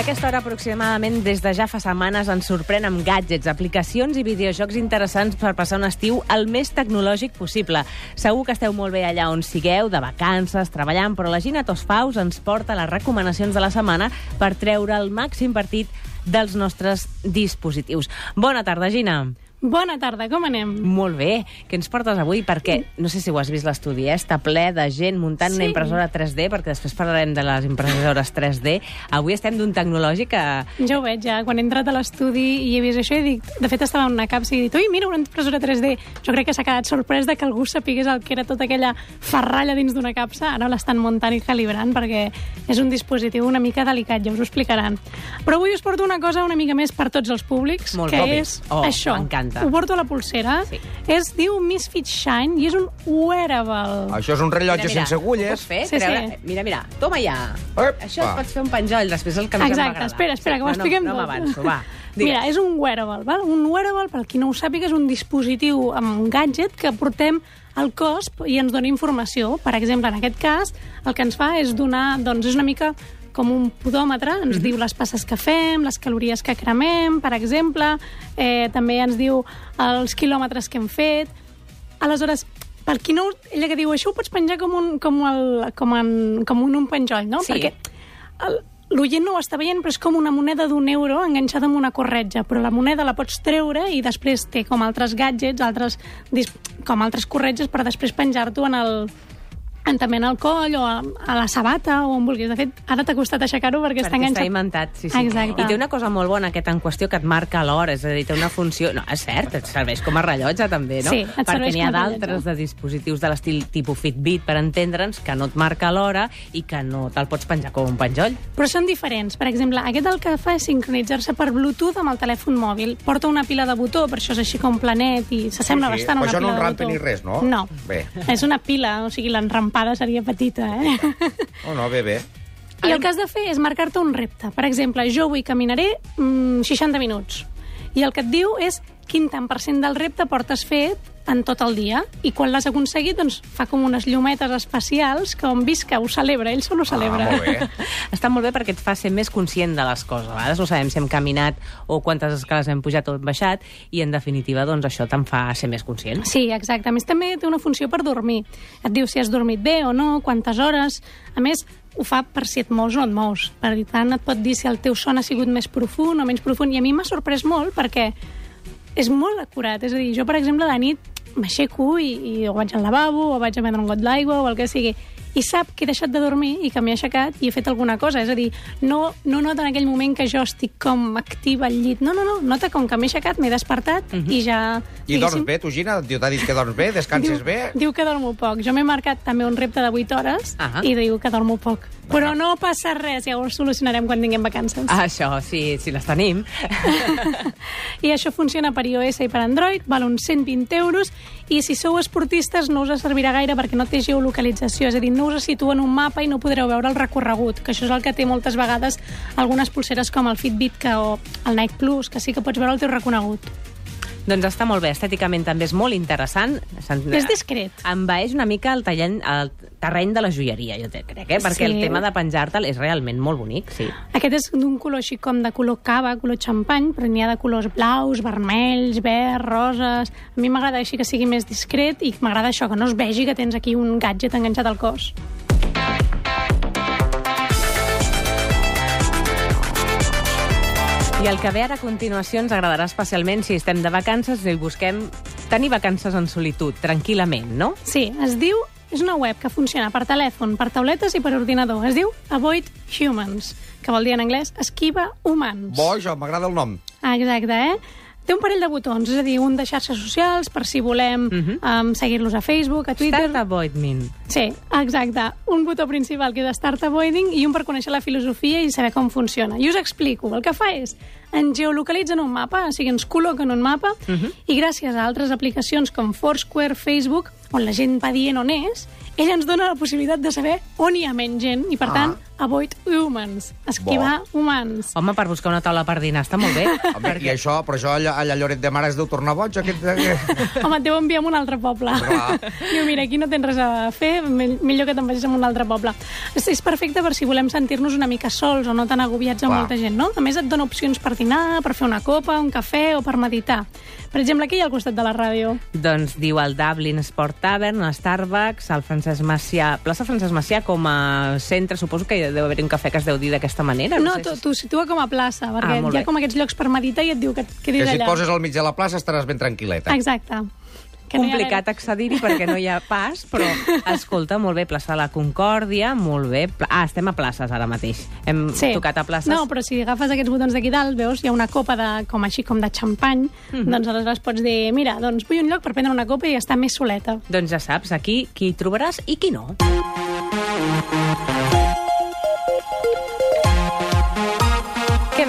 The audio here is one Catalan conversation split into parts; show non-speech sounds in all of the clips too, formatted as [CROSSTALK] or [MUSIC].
a aquesta hora aproximadament des de ja fa setmanes ens sorprèn amb gadgets, aplicacions i videojocs interessants per passar un estiu el més tecnològic possible. Segur que esteu molt bé allà on sigueu, de vacances, treballant, però la Gina Tosfaus ens porta les recomanacions de la setmana per treure el màxim partit dels nostres dispositius. Bona tarda, Gina. Bona tarda, com anem? Molt bé. Què ens portes avui? Perquè, no sé si ho has vist l'estudi, eh? està ple de gent muntant Sí. una impressora 3D, perquè després parlarem de les impressores 3D. Avui estem d'un tecnològic que... Ja ho veig, ja. Quan he entrat a l'estudi i he vist això, he dit... De fet, estava en una capsa i he dit, ui, mira, una impressora 3D. Jo crec que s'ha quedat sorprès de que algú sapigués el que era tota aquella ferralla dins d'una capsa. Ara l'estan muntant i calibrant perquè és un dispositiu una mica delicat, ja us ho explicaran. Però avui us porto una cosa una mica més per tots els públics, Molt que obvi. és Oh, això. m'encanta. Ho porto a la pulsera. Sí. Es diu Misfit Shine i és un wearable. Això és un rellotge sense Ho agulles. pots fer? Sí, Treure... sí. Mira, mira, toma ja. Ep, Això va. et pots fer un penjoll, després el que més em va Exacte, espera, espera, que ho no, expliquem no, no tot. m'avanço, va. [LAUGHS] Digues. Mira, és un wearable. Val? Un wearable, per qui no ho sàpiga, és un dispositiu amb un gadget que portem al cos i ens dona informació. Per exemple, en aquest cas, el que ens fa és donar, doncs és una mica com un podòmetre, ens Mhm. diu les passes que fem, les calories que cremem, per exemple, eh, també ens diu els quilòmetres que hem fet. Aleshores, per qui no... Ella que diu, això ho pots penjar com un, com el, com en, com un, un penjoll, no? Sí. Perquè l'oient no ho està veient, però és com una moneda d'un euro enganxada amb una corretja, però la moneda la pots treure i després té com altres gadgets, altres, com altres corretges per després penjar-t'ho en el en, també en el coll o a, a la sabata o on vulguis. De fet, ara t'ha costat aixecar-ho perquè, està Perquè enganxat. està imantat, sí, sí. Exacte. I té una cosa molt bona aquest en qüestió que et marca l'hora, és a dir, té una funció... No, és cert, et serveix com a rellotge també, no? Sí, et Perquè n'hi ha d'altres de dispositius de l'estil tipus Fitbit, per entendre'ns, que no et marca l'hora i que no te'l pots penjar com un penjoll. Però són diferents. Per exemple, aquest el que fa és sincronitzar-se per Bluetooth amb el telèfon mòbil. Porta una pila de botó, per això és així com planet i s'assembla Sí, sí. bastant a Però una això pila no de enrampa botó. ni res, no? No. Bé. És una pila, o sigui, l'enrampada seria petita, eh? Oh, no, bé, bé. I el que has de fer és marcar-te un repte. Per exemple, jo avui caminaré mm, 60 minuts. I el que et diu és quin tant per cent del repte portes fet en tot el dia. I quan l'has aconseguit, doncs fa com unes llumetes especials que on visca ho celebra, ell sol ho celebra. Ah, molt bé. [LAUGHS] Està molt bé perquè et fa ser més conscient de les coses. A vegades no sabem si hem caminat o quantes escales hem pujat o hem baixat i, en definitiva, doncs, això te'n fa ser més conscient. Sí, exacte. A més, també té una funció per dormir. Et diu si has dormit bé o no, quantes hores... A més, ho fa per si et mous o no et mous. Per tant, et pot dir si el teu son ha sigut més profund o menys profund. I a mi m'ha sorprès molt perquè és molt acurat. És a dir, jo, per exemple, de nit m'aixeco i, i o vaig al lavabo o vaig a prendre un got d'aigua o el que sigui i sap que he deixat de dormir i que m'he aixecat i he fet alguna cosa. És a dir, no, no nota en aquell moment que jo estic com activa al llit. No, no, no. Nota com que m'he aixecat, m'he despertat i ja... I dorms bé, tu, Gina? T'ha dit que dorms bé? Descanses diu, bé? Diu que dormo poc. Jo m'he marcat també un repte de 8 hores Ah. i diu que dormo poc. Però no passa res, ja ho solucionarem quan tinguem vacances. Ah, això, sí, si les tenim. [LAUGHS] I això funciona per iOS i per Android, val uns 120 euros, i si sou esportistes no us servirà gaire perquè no té geolocalització, és a dir, no us situa en un mapa i no podreu veure el recorregut, que això és el que té moltes vegades algunes pulseres com el Fitbit que, o el Nike Plus, que sí que pots veure el teu reconegut. Doncs està molt bé, estèticament també és molt interessant. És discret. Envaeix una mica el, tallant, el terreny de la joieria, jo crec, eh? perquè Sí. el tema de penjar-te'l és realment molt bonic, sí. Aquest és d'un color així com de color cava, color xampany, però n'hi ha de colors blaus, vermells, verds, roses... A mi m'agrada així que sigui més discret i m'agrada això, que no es vegi que tens aquí un gadget enganxat al cos. I el que ve ara a continuació ens agradarà especialment si estem de vacances i busquem tenir vacances en solitud, tranquil·lament, no? Sí, es diu... És una web que funciona per telèfon, per tauletes i per ordinador. Es diu Avoid Humans, que vol dir en anglès esquiva humans. Bo, això, m'agrada el nom. Ah, exacte, eh? Té un parell de botons, és a dir, un de xarxes socials per si volem Mhm. um, seguir-los a Facebook, a Twitter... Start avoid me. Sí, exacte. Un botó principal que és Start Avoiding i un per conèixer la filosofia i saber com funciona. I us explico. El que fa és en geolocalitza en un mapa, o sigui, ens col·loca en un mapa i gràcies a altres aplicacions com Foursquare, Facebook, on la gent va dient on és, ell ens dona la possibilitat de saber on hi ha menys gent i, per Ah. tant, avoid humans, esquivar humans. Home, per buscar una taula per dinar està molt bé. [LAUGHS] Home, i això, però això allà, allà Lloret de Mar es deu tornar boig, aquest... aquest... [LAUGHS] Home, et deu enviar a un altre poble. Clar. [LAUGHS] Diu, mira, aquí no tens res a fer, millor que te'n vagis a un altre poble. És, és perfecte per si volem sentir-nos una mica sols o no tan agobiats amb Clar. molta gent, no? A més, et dona opcions per dinar, per fer una copa, un cafè o per meditar. Per exemple, aquí hi ha al costat de la ràdio. Doncs diu el Dublin Sport Tavern, el Starbucks, el Francesc Macià... Plaça Francesc Macià com a centre, suposo que deu haver-hi un cafè que es deu dir d'aquesta manera. No, sé t'ho si- t'ho situa com a plaça, perquè Ah, hi ha com aquests llocs per meditar i et diu que et Que quedis si et allà. poses al mig de la plaça estaràs ben tranquil·leta. Exacte. Que no complicat accedir-hi perquè no hi ha pas, però [LAUGHS] escolta, molt bé, plaça de la Concòrdia, molt bé. Ah, estem a places ara mateix. Hem Sí. tocat a places. No, però si agafes aquests botons d'aquí dalt, veus, hi ha una copa de, com així com de xampany, Mhm. doncs aleshores pots dir, mira, doncs vull un lloc per prendre una copa i estar més soleta. Doncs ja saps, aquí qui trobaràs i qui no.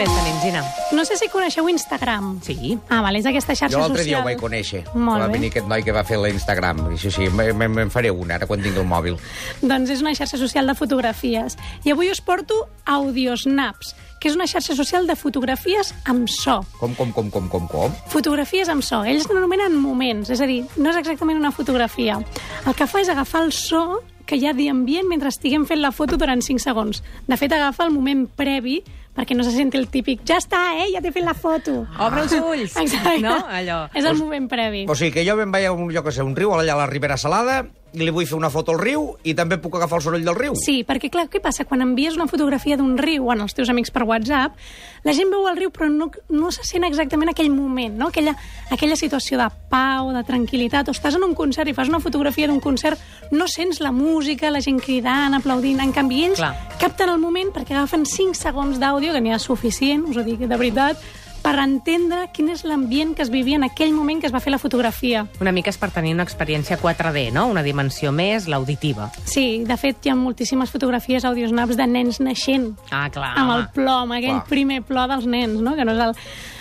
Més tenim, Gina? No sé si coneixeu Instagram. Sí. Ah, vale, és aquesta xarxa Jo l'altre social. dia ho vaig conèixer. Molt va bé. venir aquest noi que va fer l'Instagram. I sí, sí, me- me- me'n faré una, ara quan tingui el mòbil. Doncs és una xarxa social de fotografies. I avui us porto Audiosnaps, que és una xarxa social de fotografies amb so. Com, com, com, com, com, com? Fotografies amb so. Ells l'anomenen moments, és a dir, no és exactament una fotografia. El que fa és agafar el so que hi ha d'ambient mentre estiguem fent la foto durant 5 segons. De fet, agafa el moment previ perquè no se senti el típic ja està, eh? Ja t'he fet la foto. Obre els [LAUGHS] ulls. Exacte. No? Allò. És el moment previ. O sigui que jo me'n vaig a un, jo que sé, un riu, allà a la Ribera Salada, i li vull fer una foto al riu, i també puc agafar el soroll del riu. Sí, perquè clar, què passa? Quan envies una fotografia d'un riu als teus amics per WhatsApp, la gent veu el riu però no, no se sent exactament aquell moment, no? aquella, aquella situació de pau, de tranquil·litat, o estàs en un concert i fas una fotografia d'un concert, no sents la música, la gent cridant, aplaudint, en canvi ells Clar. capten el moment perquè agafen 5 segons d'àudio, que n'hi ha suficient, us ho dic de veritat, per entendre quin és l'ambient que es vivia en aquell moment que es va fer la fotografia. Una mica és per tenir una experiència 4D, no? Una dimensió més, l'auditiva. Sí, de fet, hi ha moltíssimes fotografies audiosnaps de nens naixent. Ah, clar. amb el plor, amb aquell Clar. primer plor dels nens, no? que no és el...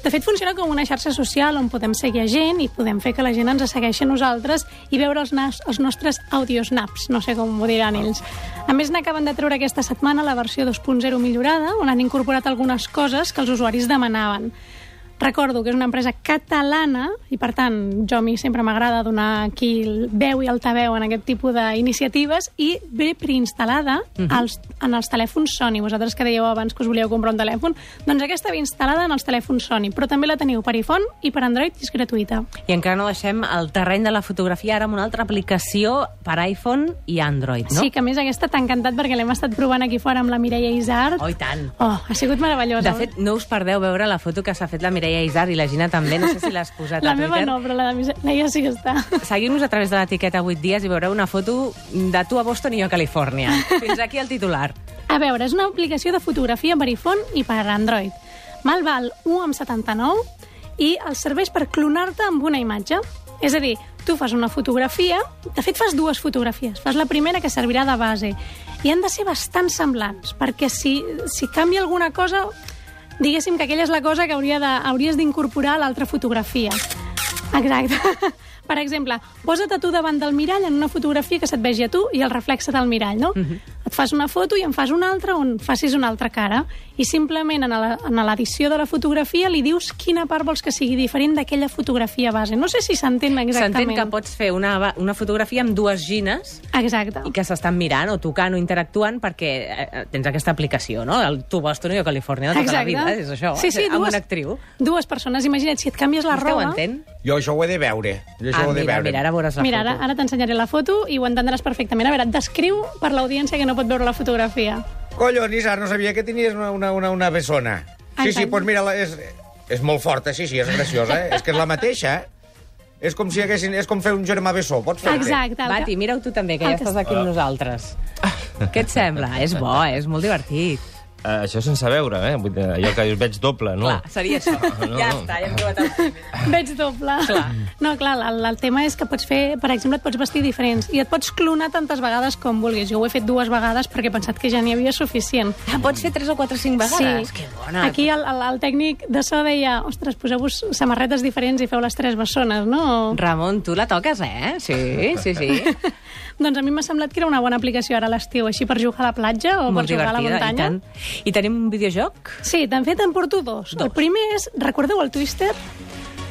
De fet, funciona com una xarxa social on podem seguir a gent i podem fer que la gent ens segueixi a nosaltres i veure els, nas, els nostres audiosnaps, no sé com ho diran ells. A més, n'acaben de treure aquesta setmana la versió 2.0 millorada, on han incorporat algunes coses que els usuaris demanaven. Recordo que és una empresa catalana i, per tant, jo a mi sempre m'agrada donar aquí el veu i altaveu en aquest tipus d'iniciatives i ve preinstal·lada als, en els telèfons Sony. Vosaltres que dèieu abans que us volíeu comprar un telèfon, doncs aquesta ve instal·lada en els telèfons Sony, però també la teniu per iPhone i per Android i és gratuïta. I encara no deixem el terreny de la fotografia ara amb una altra aplicació per iPhone i Android, no? Sí, que a més aquesta t'ha encantat perquè l'hem estat provant aquí fora amb la Mireia Isart. Oh, tant. Oh, ha sigut meravellosa. De fet, no us perdeu veure la foto que s'ha fet la Mireia Isart i la Gina també, no sé si l'has [LAUGHS] posat la a meva Twitter. no, però la de Mireia sí que està. Seguiu-nos a través de l'etiqueta 8 dies i veureu una foto de tu a Boston i jo a Califòrnia. Fins aquí el titular. A veure, és una aplicació de fotografia per iPhone i per Android. Mal val 1,79 i els serveix per clonar-te amb una imatge. És a dir, tu fas una fotografia, de fet fas dues fotografies. Fas la primera que servirà de base i han de ser bastant semblants, perquè si, si canvia alguna cosa, diguéssim que aquella és la cosa que hauria de, hauries d'incorporar a l'altra fotografia. Exacte. [LAUGHS] Per exemple, posa't a tu davant del mirall en una fotografia que se't vegi a tu i el reflexe del mirall, no? Et fas una foto i en fas una altra on facis una altra cara i simplement en la- en l'edició de la fotografia li dius quina part vols que sigui diferent d'aquella fotografia base. No sé si s'entén exactament. S'entén que pots fer una, una fotografia amb dues gines Exacte. i que s'estan mirant o tocant o interactuant perquè eh, tens aquesta aplicació, no? El tu Boston i jo Califòrnia de tota la vida, és això, Sí, sí, amb dues, una actriu. Dues persones, imagina't, si et canvies la Vostè ho roba... entén? Jo això ho he de veure. Jo això Ah, ho he de mira, veure. mira, ara veuràs la Mira, ara, foto. ara t'ensenyaré la foto i ho entendràs perfectament. A veure, et descriu per l'audiència que no pot veure la fotografia. Collons, Isar, no sabia que tenies una, una, una, una bessona. Sí, sí, Exacte. doncs mira, la- és, és molt forta, sí, sí, és graciosa, eh? és que és la mateixa, eh? És com si haguessin, és com fer un germà bessó, pots fer Exacte. el Bati, que- mira-ho tu també, que el ja que- estàs aquí amb nosaltres. Què et sembla? És bo, és molt divertit. Uh, això sense veure, eh? Vull dir, allò que veig doble, no? Clar, seria això. No, ja no. està, ja hem trobat el primer. [LAUGHS] Veig doble. Clar. No, clar, el, el tema és que pots fer, per exemple, et pots vestir diferents i et pots clonar tantes vegades com vulguis. Jo ho he fet dues vegades perquè he pensat que ja n'hi havia suficient. Ah, pots fer 3 o 4 o 5 vegades? Sí. Que bona. Aquí el, el, el tècnic de so deia ostres, poseu-vos samarretes diferents i feu les tres bessones, no? Ramon, tu la toques, eh? Sí, sí, sí. [LAUGHS] doncs a mi m'ha semblat que era una bona aplicació ara a l'estiu, així per jugar a la platja o Molt per jugar a la divertida, i muntanya. tant. I tenim un videojoc? Sí, de fet en porto dos. Dos. El primer és, recordeu el Twister?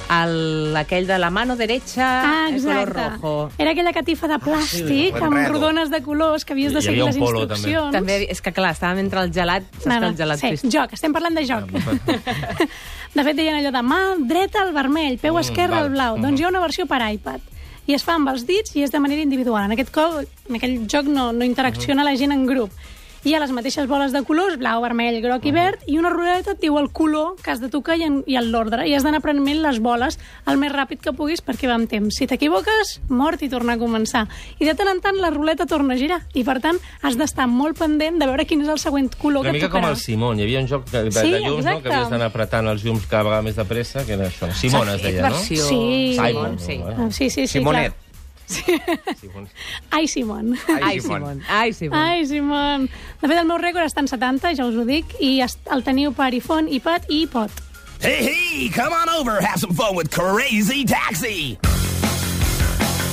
El, aquell de la mano derecha, Ah, el color exacte. rojo. Era aquella catifa de plàstic sí, amb l'enredo. rodones de colors que havies de seguir les polo, també. instruccions. També, és que clar, estàvem entre el gelat, No, no, el gelat sí, joc, estem parlant de joc. [LAUGHS] de fet, deien allò de mà dreta al vermell, peu esquerre val. al blau. Doncs hi ha una versió per iPad. I es fa amb els dits i és de manera individual. En aquest cop, en aquell joc no, no interacciona la gent en grup. Hi ha les mateixes boles de colors, blau, vermell, groc i verd, i una ruleta et diu el color que has de tocar i, en, i l'ordre. I has d'anar prenent les boles el més ràpid que puguis perquè va amb temps. Si t'equivoques, mort i tornar a començar. I de tant en tant la ruleta torna a girar. I per tant has d'estar molt pendent de veure quin és el següent color Una que mica com tocarà. el Simon. Hi havia un joc de, de, Sí, de llums, no? que havies d'anar apretant els llums cada vegada més de pressa, que era això. Simon es deia, no? versió Sí. Simon, Simon, sí. no? Sí, sí, sí, Simonet. clar. Simon. Ai, Simon. Ai, Simon. Ai, Simon. Ai, Simon. De fet, el meu rècord està en 70, ja us ho dic, i el teniu per iPhone, iPad i iPod. Hey, hey, come on over, have some fun with Crazy Taxi.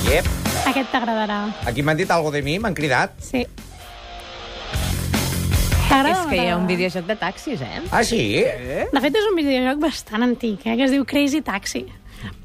Yep. Aquest t'agradarà. Aquí m'han dit algo de mi, m'han cridat. Sí. És que hi ha un videojoc de taxis, eh? Ah, sí? De fet, és un videojoc bastant antic, eh, que es diu Crazy Taxi.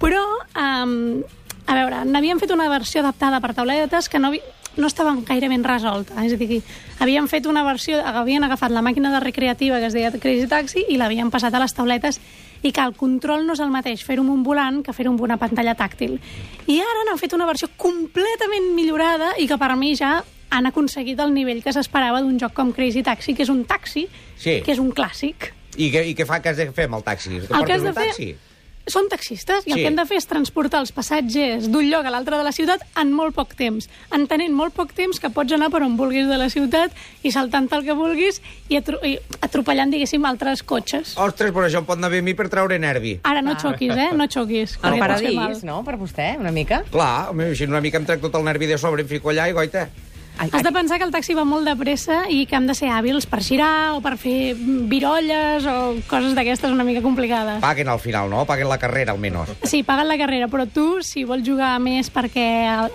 Però, um, a veure, n'havien fet una versió adaptada per tauletes que no, no estava gaire ben resolta. És a dir, havien fet una versió, havien agafat la màquina de recreativa que es deia Crazy Taxi i l'havien passat a les tauletes i que el control no és el mateix fer-ho amb un volant que fer-ho amb una pantalla tàctil. I ara n'han fet una versió completament millorada i que per mi ja han aconseguit el nivell que s'esperava d'un joc com Crazy Taxi, que és un taxi, Sí. que és un clàssic. I què, I què fa que has de fer amb el taxi? El que has de fer... taxi? Són taxistes i el Sí. que hem de fer és transportar els passatgers d'un lloc a l'altre de la ciutat en molt poc temps. Entenent molt poc temps que pots anar per on vulguis de la ciutat i saltant el que vulguis i, atro i atropellant, diguéssim, altres cotxes. Ostres, però això em pot anar bé a mi per treure nervi. Ara no xoquis, eh? No xoquis. El paradís, no?, per vostè, una mica. Clar, home, així una mica em trec tot el nervi de sobre, em fico allà i goita. Ai, Has de pensar que el taxi va molt de pressa i que hem de ser hàbils per girar o per fer virolles o coses d'aquestes una mica complicades. Paguen al final, no? Paguen la carrera, almenys. Sí, paguen la carrera, però tu, si vols jugar més perquè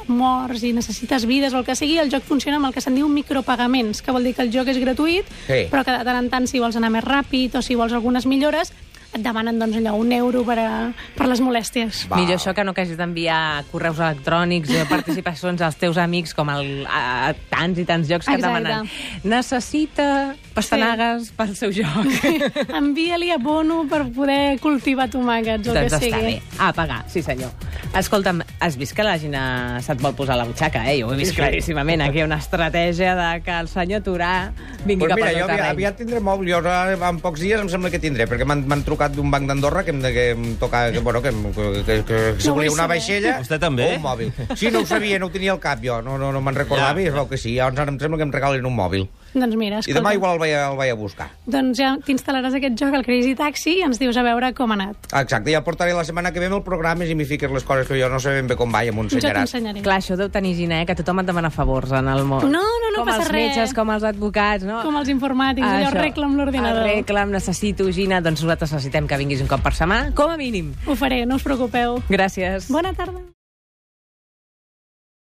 mors i necessites vides o el que sigui, el joc funciona amb el que se'n diu micropagaments, que vol dir que el joc és gratuït, Sí. però que de tant en tant, si vols anar més ràpid o si vols algunes millores, et demanen doncs, allò, un euro per, a, per les molèsties. Va. Millor això que no que hagis d'enviar correus electrònics o participacions als teus amics com el, a, a tants i tants jocs que et Exacte. demanen. Necessita pastanagues pel seu joc. [LAUGHS] Envia-li abono per poder cultivar tomàquets o doncs que està sigui. bé. A pagar, sí senyor. Escolta'm, has vist que la Gina se't vol posar a la butxaca, eh? Jo ho he vist Sí, sí. claríssimament. Aquí hi ha una estratègia de que el senyor Turà vingui Pues cap mira, al aviat, terreny. aviat tindré mòbil. Jo ara, en pocs dies em sembla que tindré, perquè m'han m'han trucat d'un banc d'Andorra que em, de- que em toca, que, bueno, que, que, que, que, si No volia una saber. vaixella Vostè també? o un mòbil. Sí, no ho sabia, no ho tenia al cap jo, no, no, no me'n recordava Ja. i es veu que sí. Llavors ara em sembla que em regalin un mòbil. Doncs mira, I escolta, demà igual el vaig, el vaig a buscar. doncs ja t'instal·laràs aquest joc, el Crazy Taxi, i ens dius a veure com ha anat. Exacte, ja el portaré la setmana que ve amb el programa i m'hi fiques les coses que jo no sé ben bé com va i Jo m'ensenyaràs. t'ensenyaré. Clar, això deu tenir, Gina, eh? que tothom et demana favors en el món. No, no, no com passa els res. metges, com els advocats, no? Com els informàtics, allò arregla'm l'ordinador. Arregla'm, necessito, Gina. Doncs nosaltres necessitem que vinguis un cop per setmana, com a mínim. Ho faré, no us preocupeu. Gràcies. Bona tarda.